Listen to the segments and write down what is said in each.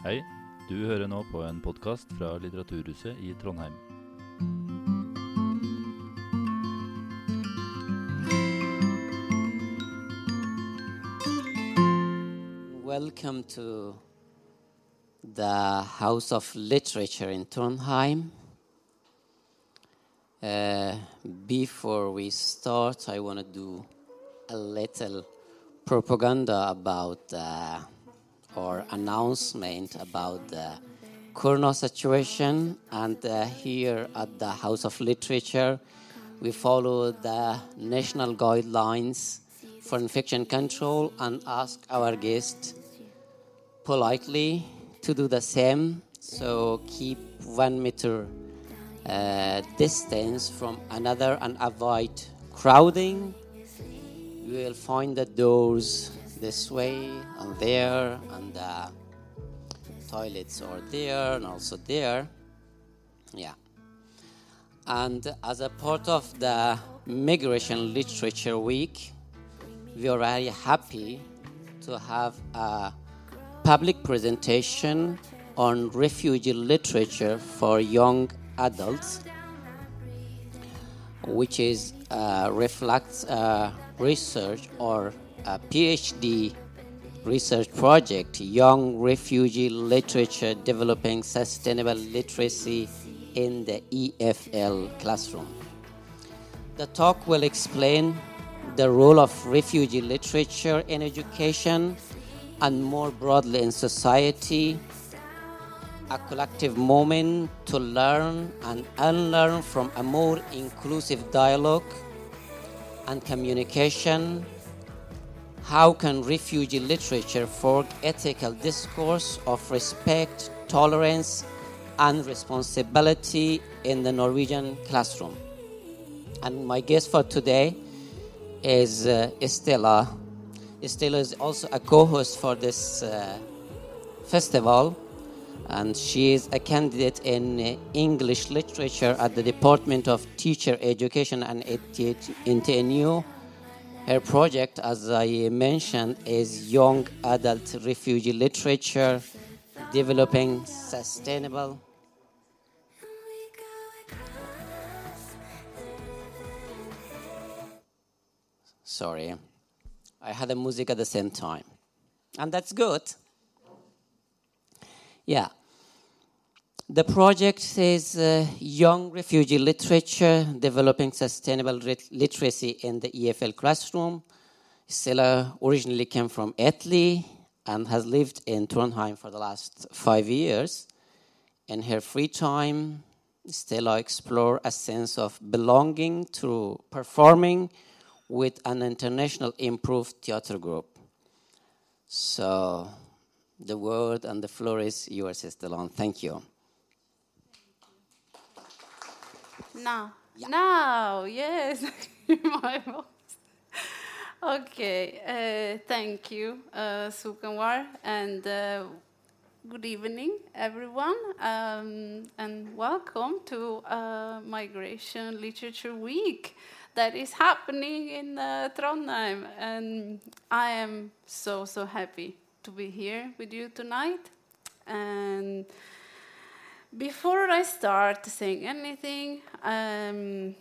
Hei, du hører nå på en podkast fra Litteraturhuset i Trondheim. Welcome to the House of Literature in Trondheim. Uh, before we start, I want to do a little propaganda about uh, or announcement about the Corona situation. And uh, here at the House of Literature, we follow the national guidelines for infection control and ask our guests politely to do the same. So keep one meter uh, distance from another and avoid crowding. You will find the doors this way and there, and the toilets are there and also there. Yeah. And as a part of the Migration Literature Week, we are very happy to have a public presentation on refugee literature for young adults, which is uh, reflects uh, research or a PhD research project, Young Refugee Literature Developing Sustainable Literacy in the EFL Classroom. The talk will explain the role of refugee literature in education and more broadly in society, a collective moment to learn and unlearn from a more inclusive dialogue and communication how can refugee literature forge ethical discourse of respect, tolerance, and responsibility in the Norwegian classroom? And my guest for today is uh, Estela. Estela is also a co host for this uh, festival, and she is a candidate in uh, English literature at the Department of Teacher Education and NTNU her project, as I mentioned, is Young Adult Refugee Literature, Developing Sustainable. Sorry, I had the music at the same time. And that's good. Yeah. The project is uh, Young Refugee Literature, Developing Sustainable Literacy in the EFL Classroom. Stella originally came from Italy and has lived in Trondheim for the last five years. In her free time, Stella explores a sense of belonging through performing with an international improved theater group. So the word and the floor is yours, Stella. Thank you. Now, yeah. now, yes, my voice. Okay, uh, thank you, uh, Sukhanwar, and uh, good evening, everyone, um, and welcome to uh, Migration Literature Week that is happening in uh, Trondheim, and I am so so happy to be here with you tonight, and before I start saying anything, um,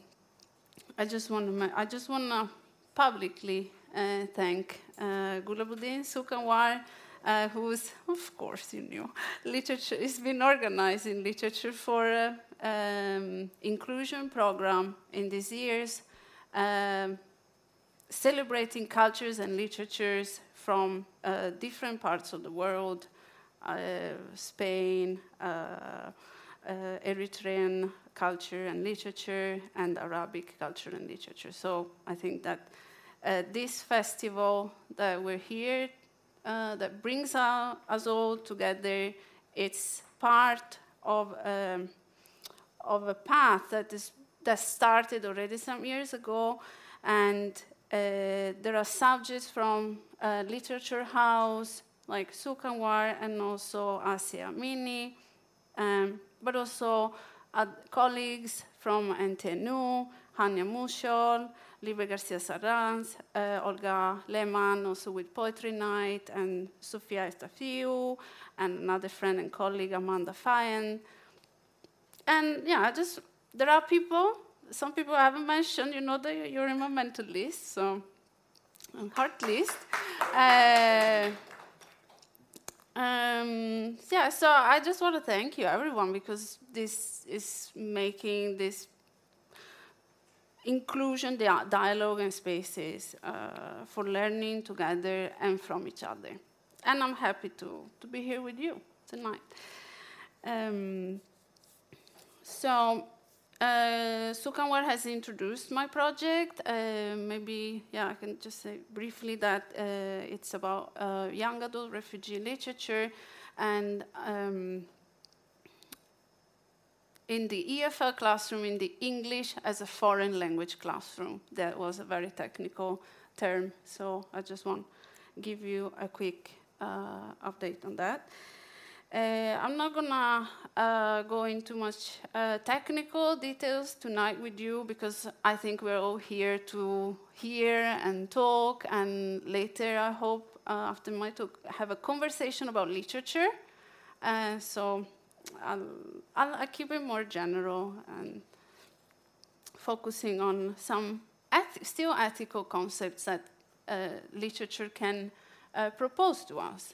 I just want to I just want to publicly uh, thank uh, Gulabuddin Sukhanwar, uh, who's of course you know literature. It's been organizing literature for uh, um, inclusion program in these years, um, celebrating cultures and literatures from uh, different parts of the world. Uh, Spain, uh, uh, Eritrean culture and literature, and Arabic culture and literature. So I think that this festival that we're here, that brings us all together, it's part of um, of a path that is that started already some years ago, and uh, there are subjects from uh, Literature House, like Sukhanwar and also Asia Mini, um, but also uh, colleagues from NTNU, Hanya Mushol, Libe Garcia Zarranz, uh, Olga Lehmann, also with Poetry Night, and Sofia Estafiu, and another friend and colleague, Amanda Fayen. And yeah, just there are people, some people I haven't mentioned, you know that you're in my mental list, so heart list. Uh, um, yeah, so I just want to thank you, everyone, because this is making this inclusion, the dialogue, and spaces uh, for learning together and from each other. And I'm happy to, to be here with you tonight. Um, so, uh, Sukhanwar has introduced my project. Uh, maybe, yeah, I can just say briefly that uh, it's about uh, young adult refugee literature and um, in the EFL classroom, in the English as a foreign language classroom. That was a very technical term, so I just want to give you a quick uh, update on that. Uh, I'm not gonna uh, go into much uh, technical details tonight with you because I think we're all here to hear and talk, and later I hope uh, after my talk have a conversation about literature. Uh, so I'll, I'll, I'll, keep it more general and focusing on some still ethical concepts that uh, literature can propose to us.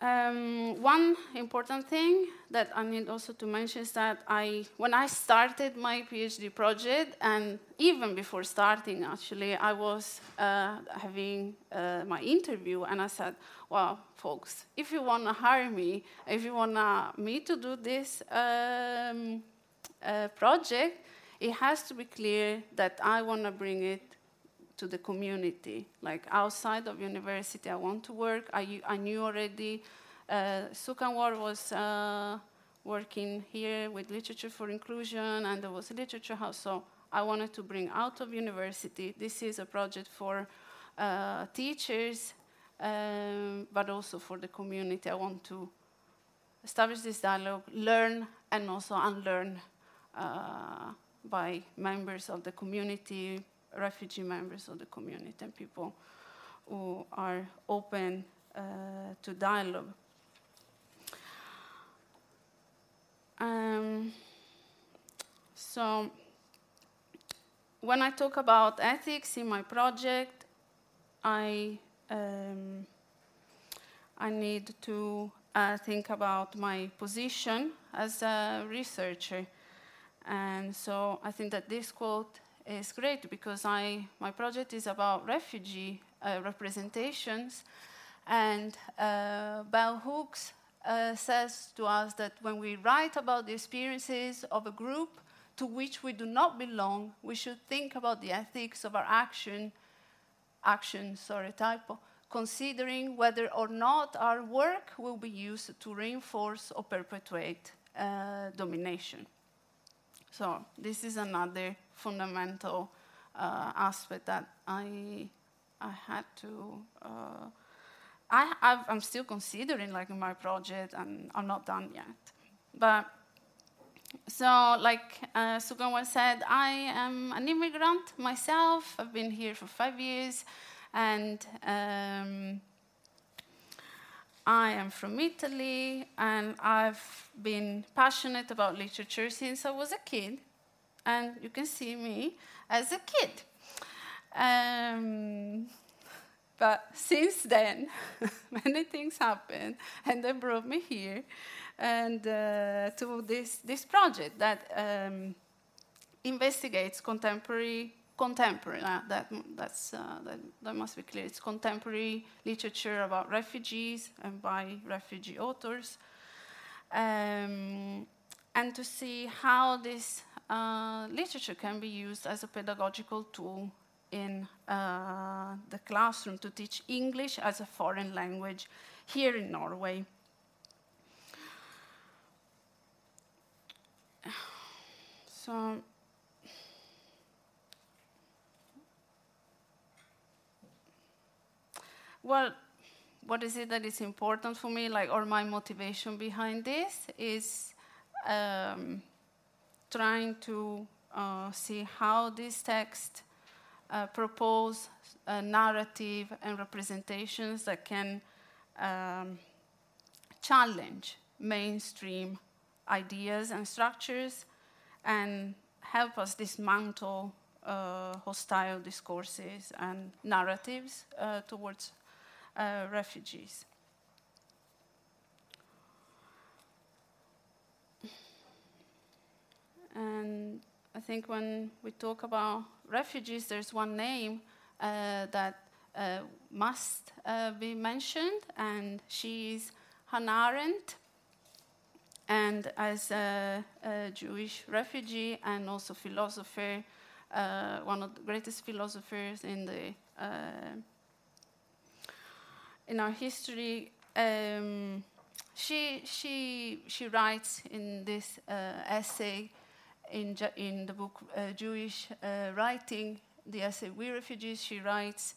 Um, one important thing that I need also to mention is that I, when I started my PhD project, and even before starting, actually, I was uh, having uh, my interview, and I said, "Well, folks, if you want to hire me, if you want me to do this um, uh, project, it has to be clear that I want to bring it to the community. Like outside of university, I want to work. I, I knew already uh, Sukhanwar was uh, working here with Literature for Inclusion, and there was a literature house. So I wanted to bring out of university. This is a project for uh, teachers, um, but also for the community. I want to establish this dialogue, learn, and also unlearn uh, by members of the community, refugee members of the community and people who are open uh, to dialogue. Um, so when I talk about ethics in my project, I um, I need to uh, think about my position as a researcher, and so I think that this quote is great because I, my project is about refugee uh, representations, and uh, bell hooks uh, says to us that when we write about the experiences of a group to which we do not belong, we should think about the ethics of our action, action, sorry, typo, considering whether or not our work will be used to reinforce or perpetuate uh, domination. So this is another fundamental uh, aspect that I I had to. Uh, I am still considering like my project, and I'm not done yet. But so, like uh, said, I am an immigrant myself. I've been here for five years, and um, I am from Italy, and I've been passionate about literature since I was a kid and you can see me as a kid. Um, but since then, many things happened, and they brought me here and uh, to this, this project that um, investigates contemporary contemporary uh, that that's uh, that, that must be clear it's contemporary literature about refugees and by refugee authors um, and to see how this uh, literature can be used as a pedagogical tool in uh, the classroom to teach English as a foreign language here in Norway. So, well, what is it that is important for me, like, or my motivation behind this is um, trying to uh, see how this text uh, propose a narrative and representations that can um, challenge mainstream ideas and structures and help us dismantle uh, hostile discourses and narratives uh, towards uh, refugees. And I think when we talk about refugees, there's one name uh, that uh, must uh, be mentioned, and she is Hannah Arendt. And as a, a Jewish refugee and also philosopher, uh, one of the greatest philosophers in the uh, in our history, um, she she she writes in this uh, essay in, in the book uh, Jewish uh, Writing, the essay We Refugees, she writes,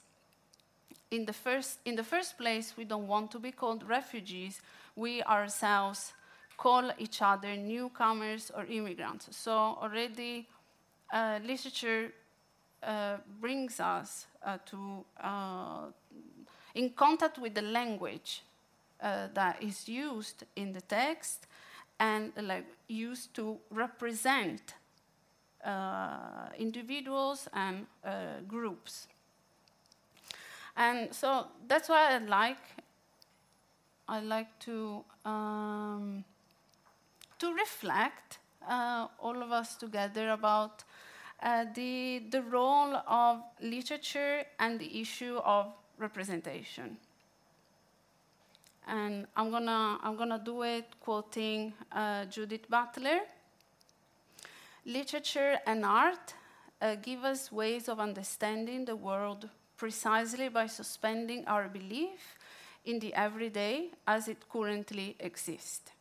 in the, first, in the first place, we don't want to be called refugees. We ourselves call each other newcomers or immigrants. So already uh, literature uh, brings us uh, to uh, in contact with the language that is used in the text and like used to represent uh, individuals and uh, groups. And so that's why I like I like to um, to reflect uh, all of us together about uh, the the role of literature and the issue of representation and I'm gonna I'm gonna do it quoting uh, Judith Butler. Literature and art uh, give us ways of understanding the world precisely by suspending our belief in the everyday as it currently exists.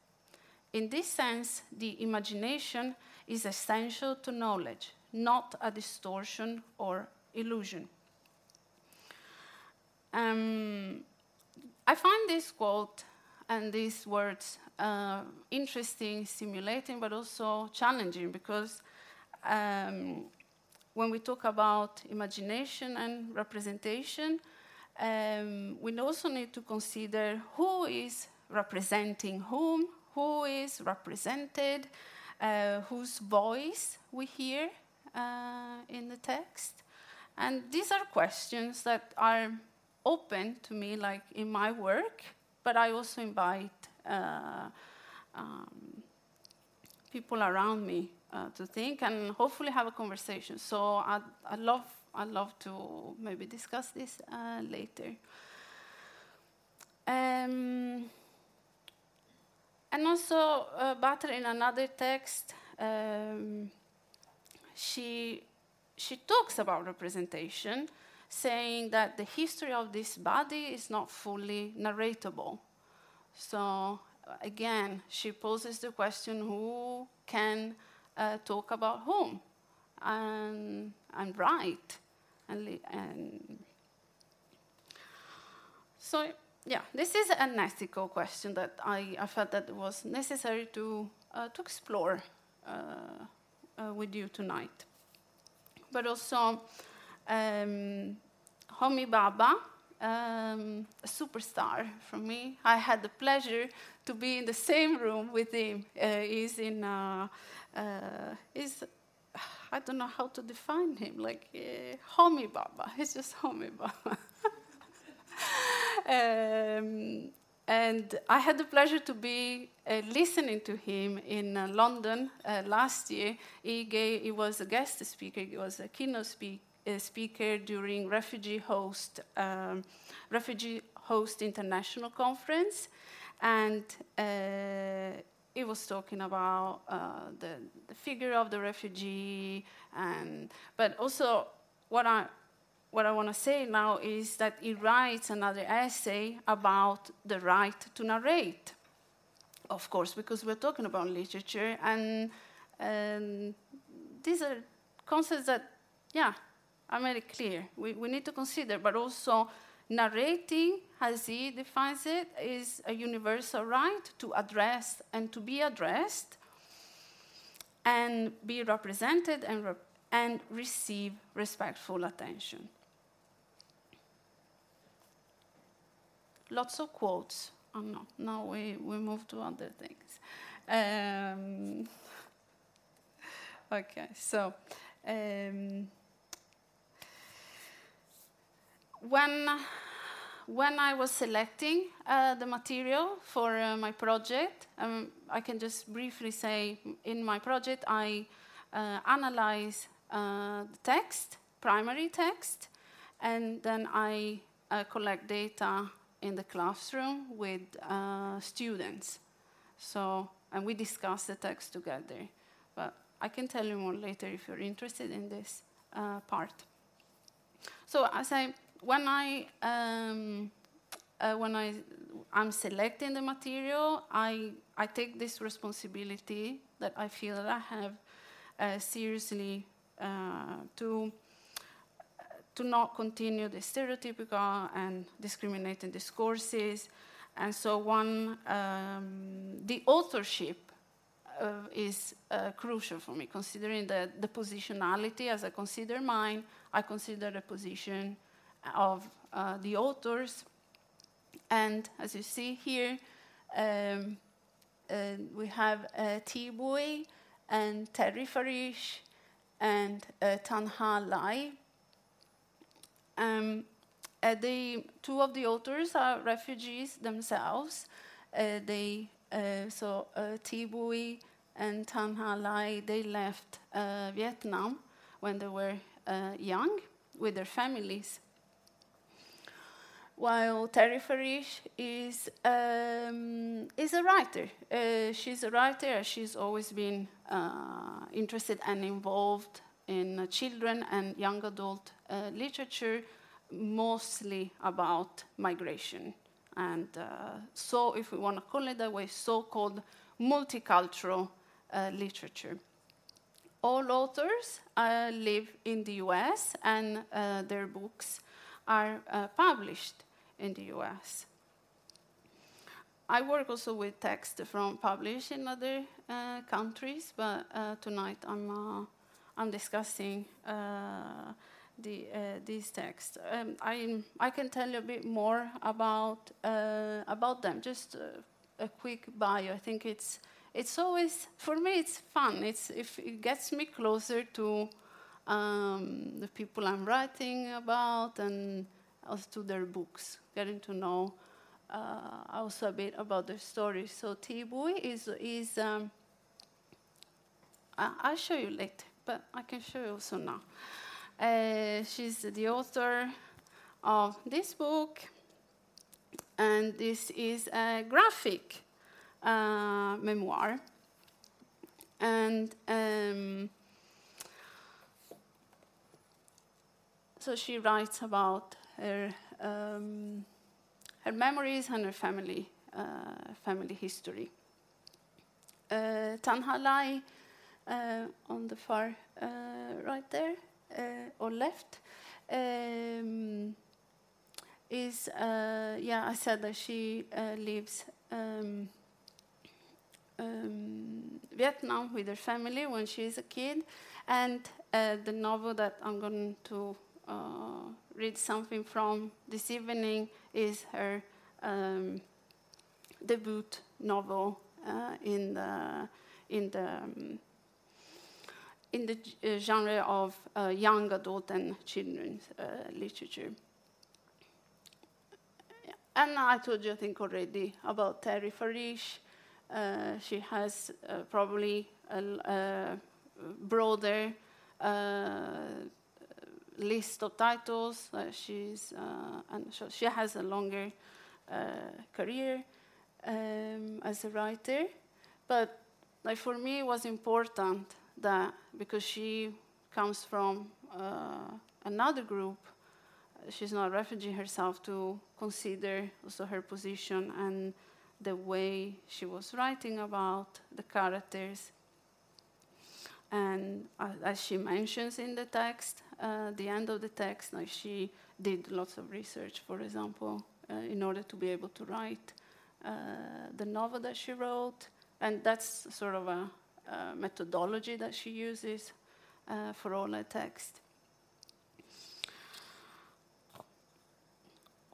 In this sense, the imagination is essential to knowledge, not a distortion or illusion. Um, I find this quote and these words uh, interesting, stimulating, but also challenging because um, when we talk about imagination and representation, um, we also need to consider who is representing whom, who is represented, uh, whose voice we hear uh, in the text. And these are questions that are open to me, like in my work, but I also invite uh, um, people around me uh, to think and hopefully have a conversation. So I, I love I love to maybe discuss this uh, later. Um, and also, uh, in another text, um, she she talks about representation, saying that the history of this body is not fully narratable. So, again, she poses the question who can uh, talk about whom and, and write? And, and so, yeah, this is an ethical question that I, I felt that it was necessary to, uh, to explore uh, uh with you tonight. But also, um, Homi Bhabha, um, a superstar for me. I had the pleasure to be in the same room with him. Uh, he's in, uh, uh, he's, I don't know how to define him, like uh, Homi Bhabha. He's just Homi Bhabha. um, and I had the pleasure to be uh, listening to him in uh, London uh, last year. He, gave, he was a guest speaker, he was a keynote speaker speaker during Refugee Host, um, Refugee Host International Conference, and uh, he was talking about uh, the, the figure of the refugee, and but also what I what I want to say now is that he writes another essay about the right to narrate, of course, because we're talking about literature, and, and these are concepts that, yeah, are very clear. We, we need to consider, but also narrating, as he defines it, is a universal right to address and to be addressed. and be represented and, rep- and receive respectful attention. Lots of quotes. Oh no, now we, we move to other things. Um, okay, so um, when when I was selecting uh, the material for uh, my project, um, I can just briefly say in my project I uh, analyze uh, the text, primary text, and then I uh, collect data in the classroom with uh, students. So, and we discuss the text together. But I can tell you more later if you're interested in this part. So, as I when I um, uh, when I I'm selecting the material, I I take this responsibility that I feel that I have uh, seriously uh, to to not continue the stereotypical and discriminating discourses, and so one um, the authorship uh, is uh, crucial for me, considering the, the positionality as I consider mine, I consider the position of uh, the authors. And as you see here, um, uh, we have uh, Thi Bui and Terry Farish and uh, Thanhha Lai. Um, uh, two of the authors are refugees themselves. Uh, they, uh, so Thi Bui and Thanhha Lai, they left Vietnam when they were young with their families while Terry Farish is, um, is a writer. Uh, she's a writer. She's always been uh, interested and involved in uh, children and young adult uh, literature, mostly about migration. And uh, so, if we want to call it that way, so called multicultural uh, literature. All authors live in the US and their books are published in the US. I work also with text from published in other uh, countries, but uh, tonight I'm, uh, I'm discussing uh, the, uh, these texts. Um, I, I can tell you a bit more about, about them, just a, a quick bio. I think it's, it's always, for me, it's fun. It's, if it gets me closer to um, the people I'm writing about and also to their books, getting to know uh, also a bit about their stories. So Thi Bui is, is um, I, will show you later, but I can show you also now. Uh, she's the author of this book, and this is a graphic uh, memoir. And um, so she writes about her, um, her memories and her family, uh, family history. Uh, Thanhha Lai, uh, on the far uh, right there, uh, or left, um, is, uh, yeah, I said that she lives um, um, Vietnam with her family when she is a kid, and the novel that I'm going to read something from this evening is her um, debut novel uh, in the in the um, in the uh, genre of uh, young adult and children's uh, literature. And I told you, I think, already about Terry Farish. Uh, she has uh, probably a, a broader list of titles. Uh, she's and so she has a longer uh, career um, as a writer, but like for me, it was important that because she comes from uh, another group, she's not a refugee herself, to consider also her position and the way she was writing about the characters and as she mentions in the text, uh, the end of the text, like she did lots of research, for example, uh, in order to be able to write uh, the novel that she wrote. And that's sort of a, uh, methodology that she uses uh, for all her text.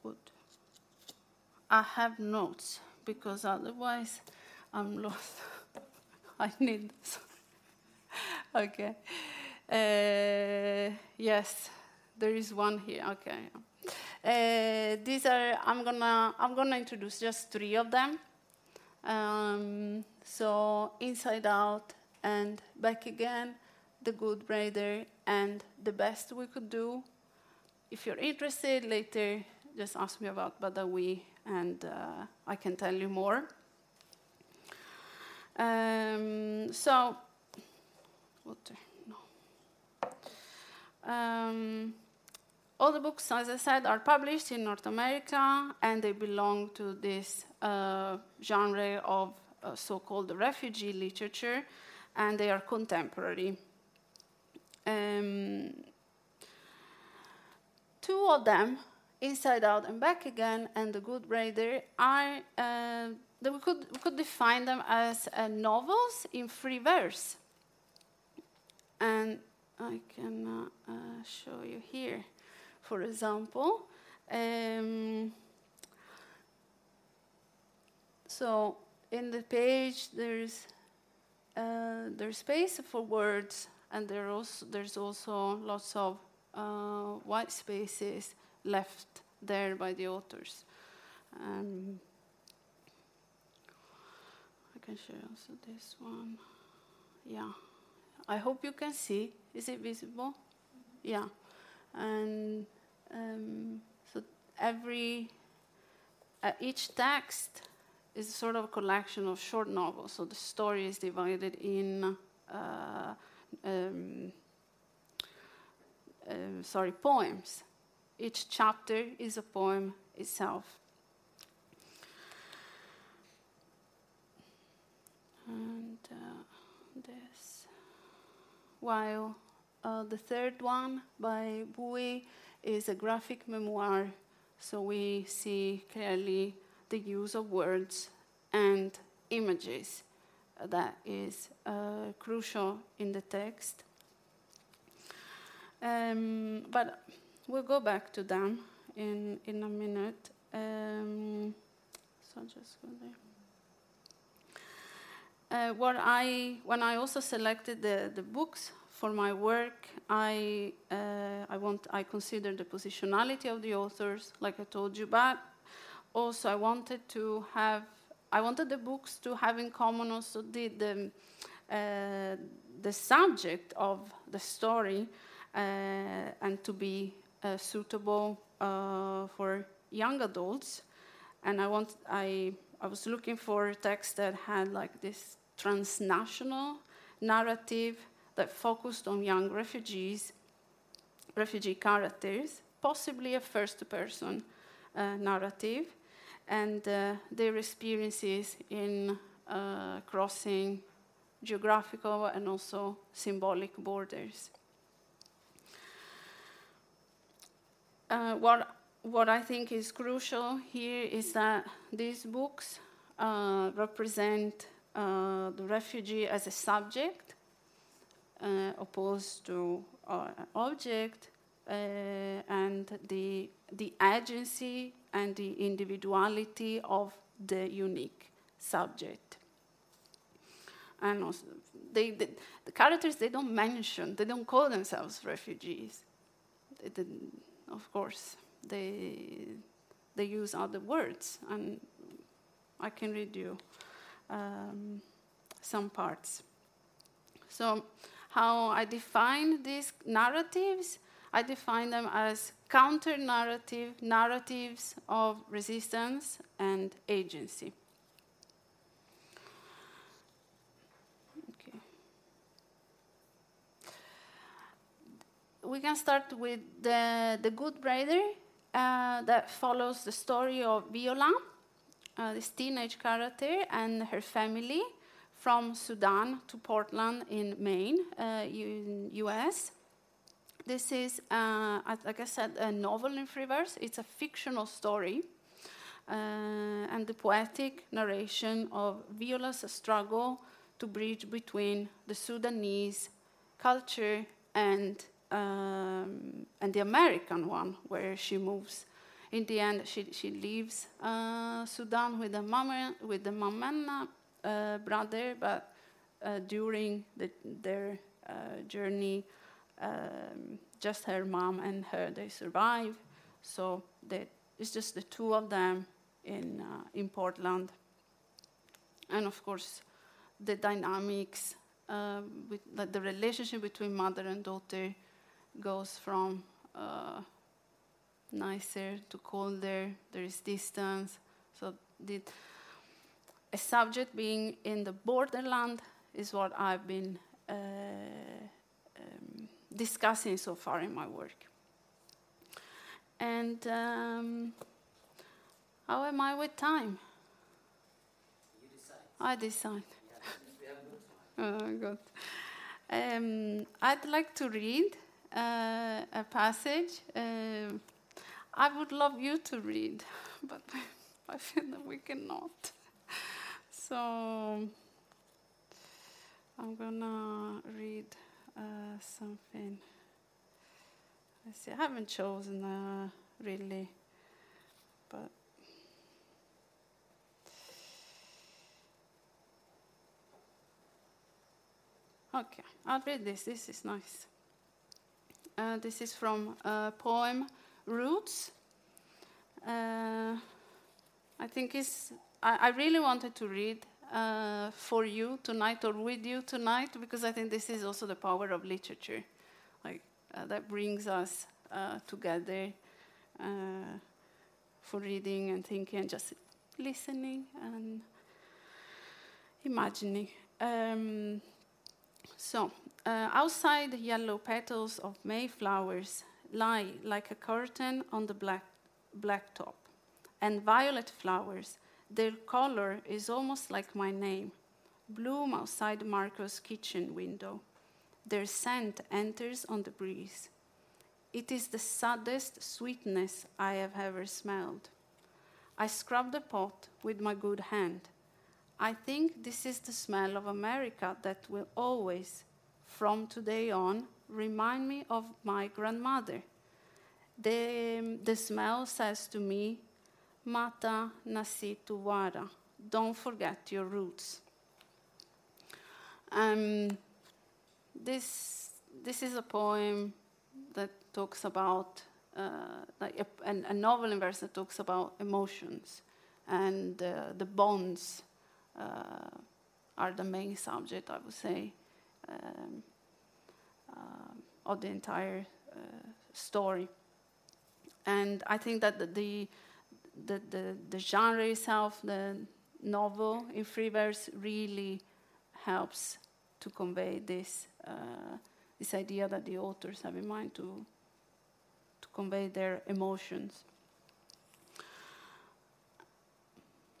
Good. I have notes because otherwise I'm lost. I need this. okay. Uh, yes, there is one here. Okay. Uh, these are I'm gonna I'm gonna introduce just three of them. Um, so inside out and back again, the good braider and the best we could do. If you're interested later, just ask me about Badawi and uh, I can tell you more. Um, so, water, no. Um, all the books, as I said, are published in North America and they belong to this uh, genre of uh, so called refugee literature and they are contemporary. Um, two of them, Inside Out and Back Again, and The Good Braider, are uh, we could we could define them as uh, novels in free verse, and I can uh, show you here for example. Um, so in the page there's uh, there's space for words, and there also, there's also lots of uh, white spaces left there by the authors. Um, I can show also this one. Yeah, I hope you can see. Is it visible? Yeah, and um, so every uh, each text is sort of a collection of short novels. So the story is divided in uh, um, uh, sorry poems. Each chapter is a poem itself. And uh, this, while uh, the third one by Bui is a graphic memoir, so we see clearly the use of words and images that is uh, crucial in the text. Um, but we'll go back to them in, in a minute. Um, so just go there. Uh, what I, when I also selected the, the books for my work, I, uh, I, want, I the positionality of the authors, like I told you, but also I wanted to have, I wanted the books to have in common also the, the, uh, the subject of the story uh, and to be uh, suitable uh, for young adults. And I, want, I, I was looking for texts that had like this transnational narrative that focused on young refugees, refugee characters, possibly a first person uh, narrative, and uh, their experiences in uh, crossing geographical and also symbolic borders. Uh, what, what I think is crucial here is that these books uh, represent uh, the refugee as a subject uh, opposed to uh, object uh, and the, the agency and the individuality of the unique subject. And also, they, they, the characters, they don't mention, they don't call themselves refugees. They, of course, they, they use other words, and I can read you um, some parts. So, how I define these narratives, I define them as counter narrative narratives of resistance and agency. Okay. We can start with the, the Good Braider uh, that follows the story of Viola, uh, this teenage character, and her family from Sudan to Portland in Maine, uh, in US. This is, uh, like I said, a novel in free verse. It's a fictional story. Uh, and the poetic narration of Viola's struggle to bridge between the Sudanese culture and um, and the American one, where she moves. In the end, she she leaves uh, Sudan with the mama with the Mamana uh, brother, but uh, during the, their uh, journey, um, just her mom and her they survive. So they, it's just the two of them in uh, in Portland, and of course, the dynamics uh, with the relationship between mother and daughter goes from uh, nicer to colder. There is distance. So the, a subject being in the borderland is what I've been uh, um, discussing so far in my work. And um, how am I with time? You decide. I decide. oh, good. Um, I'd like to read uh, a passage. Uh, I would love you to read, but I feel that we cannot. So I'm gonna read uh, something. I see. I haven't chosen uh, really, but. Okay, I'll read this. This is nice. Uh, this is from a poem Roots. Uh, I think it's, I, I, really wanted to read uh, for you tonight or with you tonight because I think this is also the power of literature. Like, uh, that brings us uh, together for reading and thinking and just listening and imagining. Um, so, uh, outside, yellow petals of mayflowers lie like a curtain on the black, black top, and violet flowers, their color is almost like my name, bloom outside Marco's kitchen window. Their scent enters on the breeze. It is the saddest sweetness I have ever smelled. I scrub the pot with my good hand. I think this is the smell of America that will always from today on remind me of my grandmother. The, the smell says to me, Mata nasitu wara, don't forget your roots. Um, this, this is a poem that talks about, uh, like a, a, novel in verse that talks about emotions, and uh, the bonds are the main subject, I would say um, uh, of the entire uh, story. And I think that the, the, the, the, genre itself, the novel in free verse, really helps to convey this, uh, this idea that the authors have in mind to, to convey their emotions.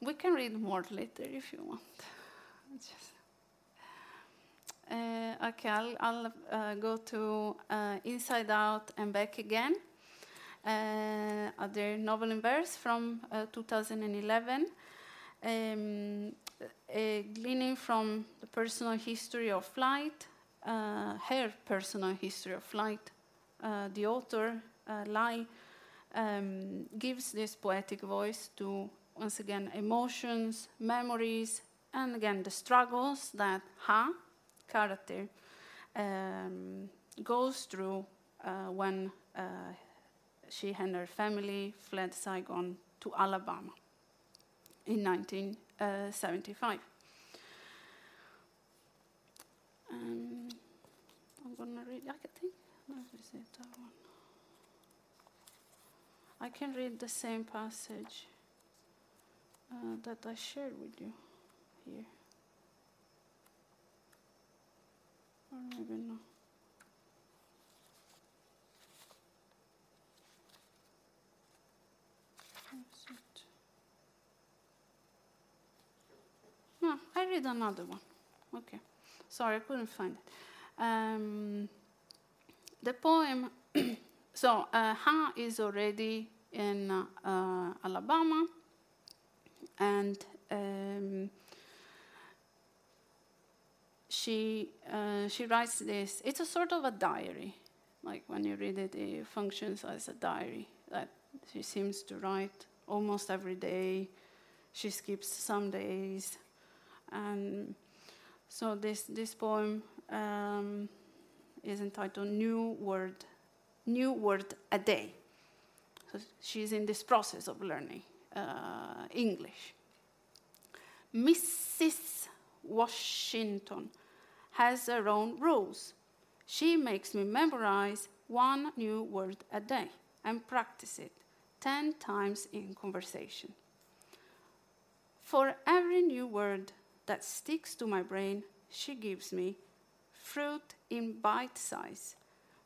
We can read more later if you want. Just uh, okay, I'll, I'll uh, go to uh, Inside Out and Back Again, other novel in verse from 2011. Um, gleaning from the personal history of flight, her personal history of flight, the author, Lai, um, gives this poetic voice to, once again, emotions, memories, and again, the struggles that Ha, character um, goes through uh, when uh, she and her family fled Saigon to Alabama in 1975. Um, I'm gonna read. I think. I can read the same passage uh, that I shared with you here. I don't even know. No, I read another one. Okay. Sorry, I couldn't find it. Um, the poem, so uh, Ha is already in uh, Alabama, and um, she, uh, she writes this. It's a sort of a diary. Like when you read it, it functions as a diary that she seems to write almost every day. She skips some days. And so this, this poem um, is entitled New Word, New Word a Day. So she's in this process of learning uh, English. Mrs. Washington has her own rules. She makes me memorize one new word a day and practice it 10 times in conversation. For every new word that sticks to my brain, she gives me fruit in bite size,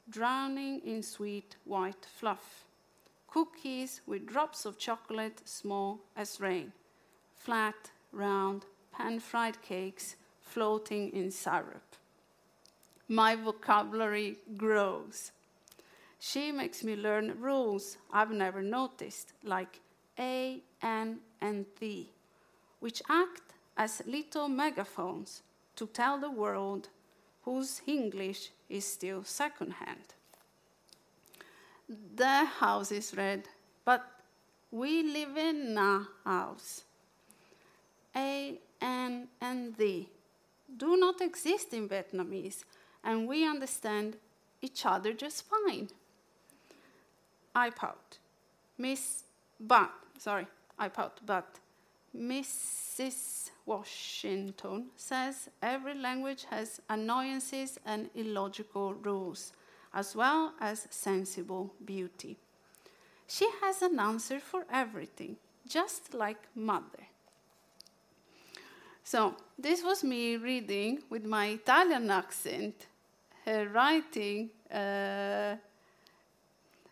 drowning in sweet white fluff, cookies with drops of chocolate small as rain, flat, round, pan fried cakes floating in syrup. My vocabulary grows. She makes me learn rules I've never noticed, like A, N, and the, which act as little megaphones to tell the world whose English is still secondhand. The house is red, but we live in a house. A, N, and the do not exist in Vietnamese, and we understand each other just fine. I pout. Miss, but, sorry, I pout, but Mrs. Washington says every language has annoyances and illogical rules, as well as sensible beauty. She has an answer for everything, just like mother. So, this was me reading with my Italian accent, her writing, uh,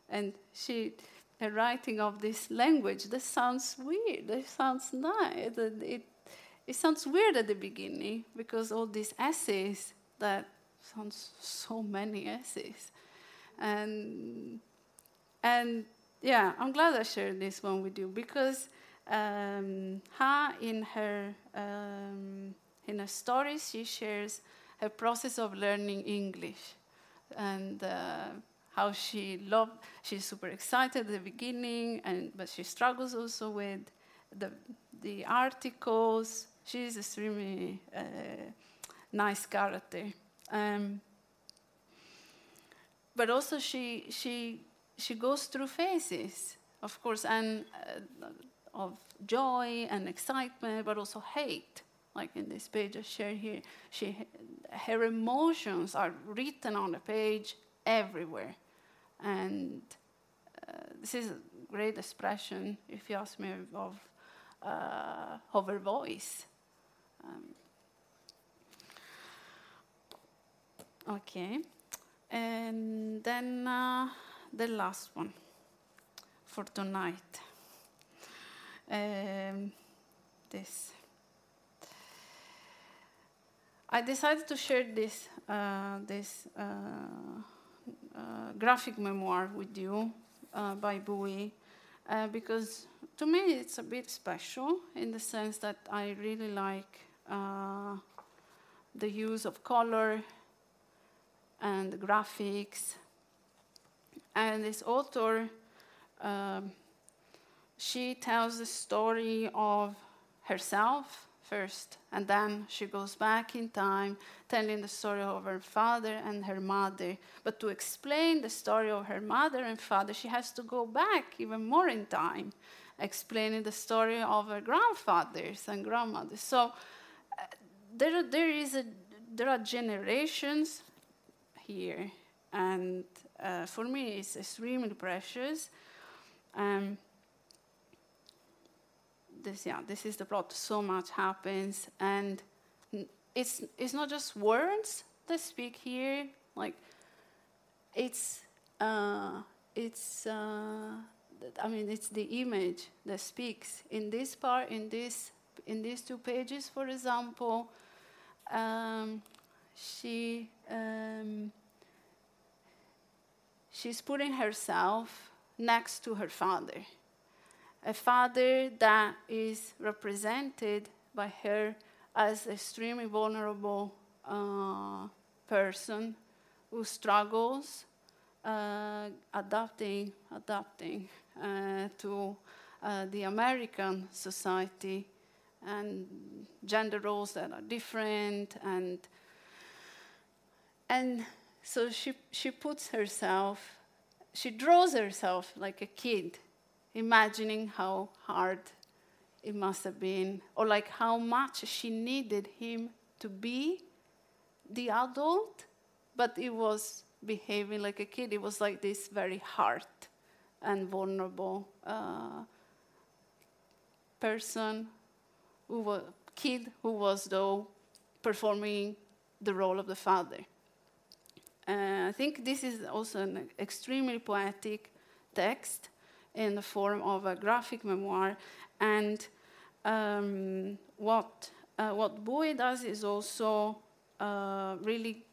and she, her writing of this language. That sounds weird. It sounds nice. It, it sounds weird at the beginning because all these essays that sounds so many essays, and and yeah, I'm glad I shared this one with you because um, Ha, in her um, in her stories, she shares her process of learning English and uh, how she loved. She's super excited at the beginning, and but she struggles also with the the articles. She's extremely uh, nice character. Um, but also she she she goes through phases, of course, and uh, of joy and excitement, but also hate. Like in this page I share here, she, her emotions are written on the page everywhere. And uh, this is a great expression, if you ask me, of, uh, of her voice. Um, okay. And then uh, the last one for tonight um, this. I decided to share this, uh, this uh, uh, graphic memoir with you uh, by Bui uh, because to me it's a bit special in the sense that I really like the use of color and graphics. And this author um, she tells the story of herself first, and then she goes back in time, telling the story of her father and her mother. But to explain the story of her mother and father, she has to go back even more in time, explaining the story of her grandfathers and grandmothers. So uh, there, there, is a, there are generations here, and uh, for me, it's extremely precious. Um, this yeah this is the plot. So much happens. And it's it's not just words that speak here. Like it's uh, it's uh, I mean it's the image that speaks in this part in this in these two pages for example. Um, she um, she's putting herself next to her father a father that is represented by her as an extremely vulnerable uh, person who struggles uh, adapting, adapting uh, to uh, the American society and gender roles that are different and and so she she puts herself she draws herself like a kid imagining how hard it must have been or like how much she needed him to be the adult but it was behaving like a kid it was like this very hard and vulnerable uh, person who was kid who was though performing the role of the father. Uh, I think this is also an extremely poetic text in the form of a graphic memoir, and um, what uh, what Bui does is also uh, really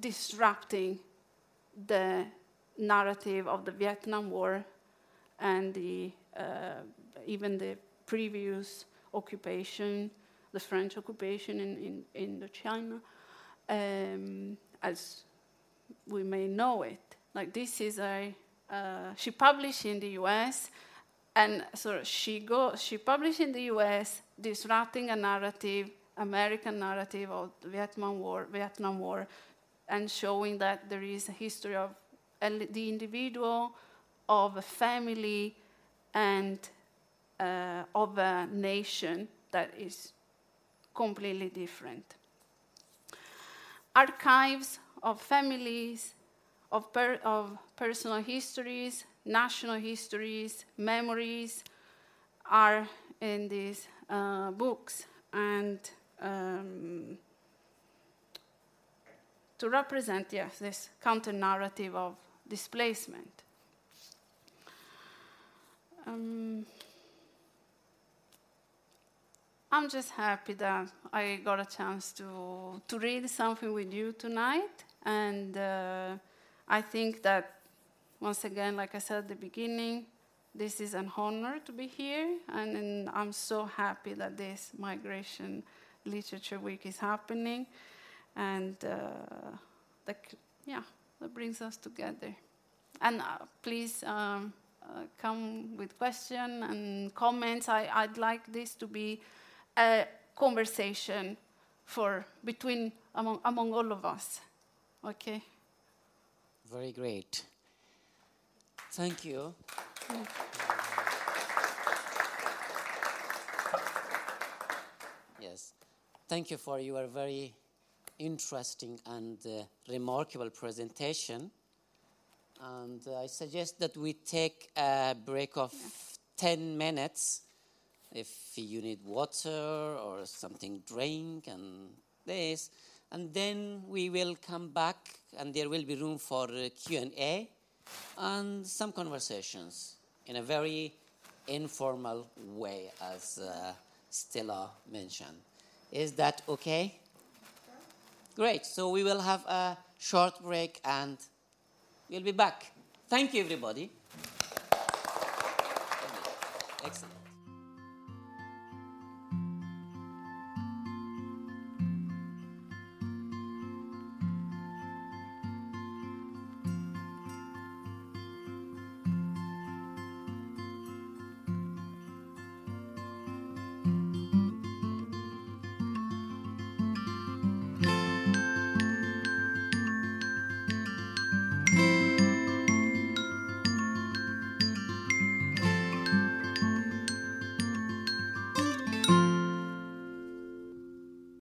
disrupting the narrative of the Vietnam War and the, uh, even the previous occupation, the French occupation in, in Indochina, um, as we may know it. Like this is a, uh, she published in the US, and so she go, she published in the US, disrupting a narrative, American narrative of the Vietnam War, Vietnam War, and showing that there is a history of the individual, of a family, and uh, of a nation that is completely different. Archives of families, of, per of personal histories, national histories, memories are in these uh, books. And um, to represent, yes, this counter narrative of displacement. Um, I'm just happy that I got a chance to, to read something with you tonight. And uh, I think that, once again, like I said at the beginning, this is an honor to be here. And, and I'm so happy that this Migration Literature Week is happening. And uh, the, yeah, that brings us together. And uh, please um, uh, come with questions and comments. I, I'd like this to be a conversation for between among, among all of us. Okay. Very great. Thank you. Yes. Thank you for your very interesting and uh, remarkable presentation. And uh, I suggest that we take a break of 10 minutes if you need water or something drink and this and then we will come back and there will be room for uh, q&a and some conversations in a very informal way as uh, stella mentioned is that okay Great. So we will have a short break and we'll be back. Thank you, everybody. Excellent.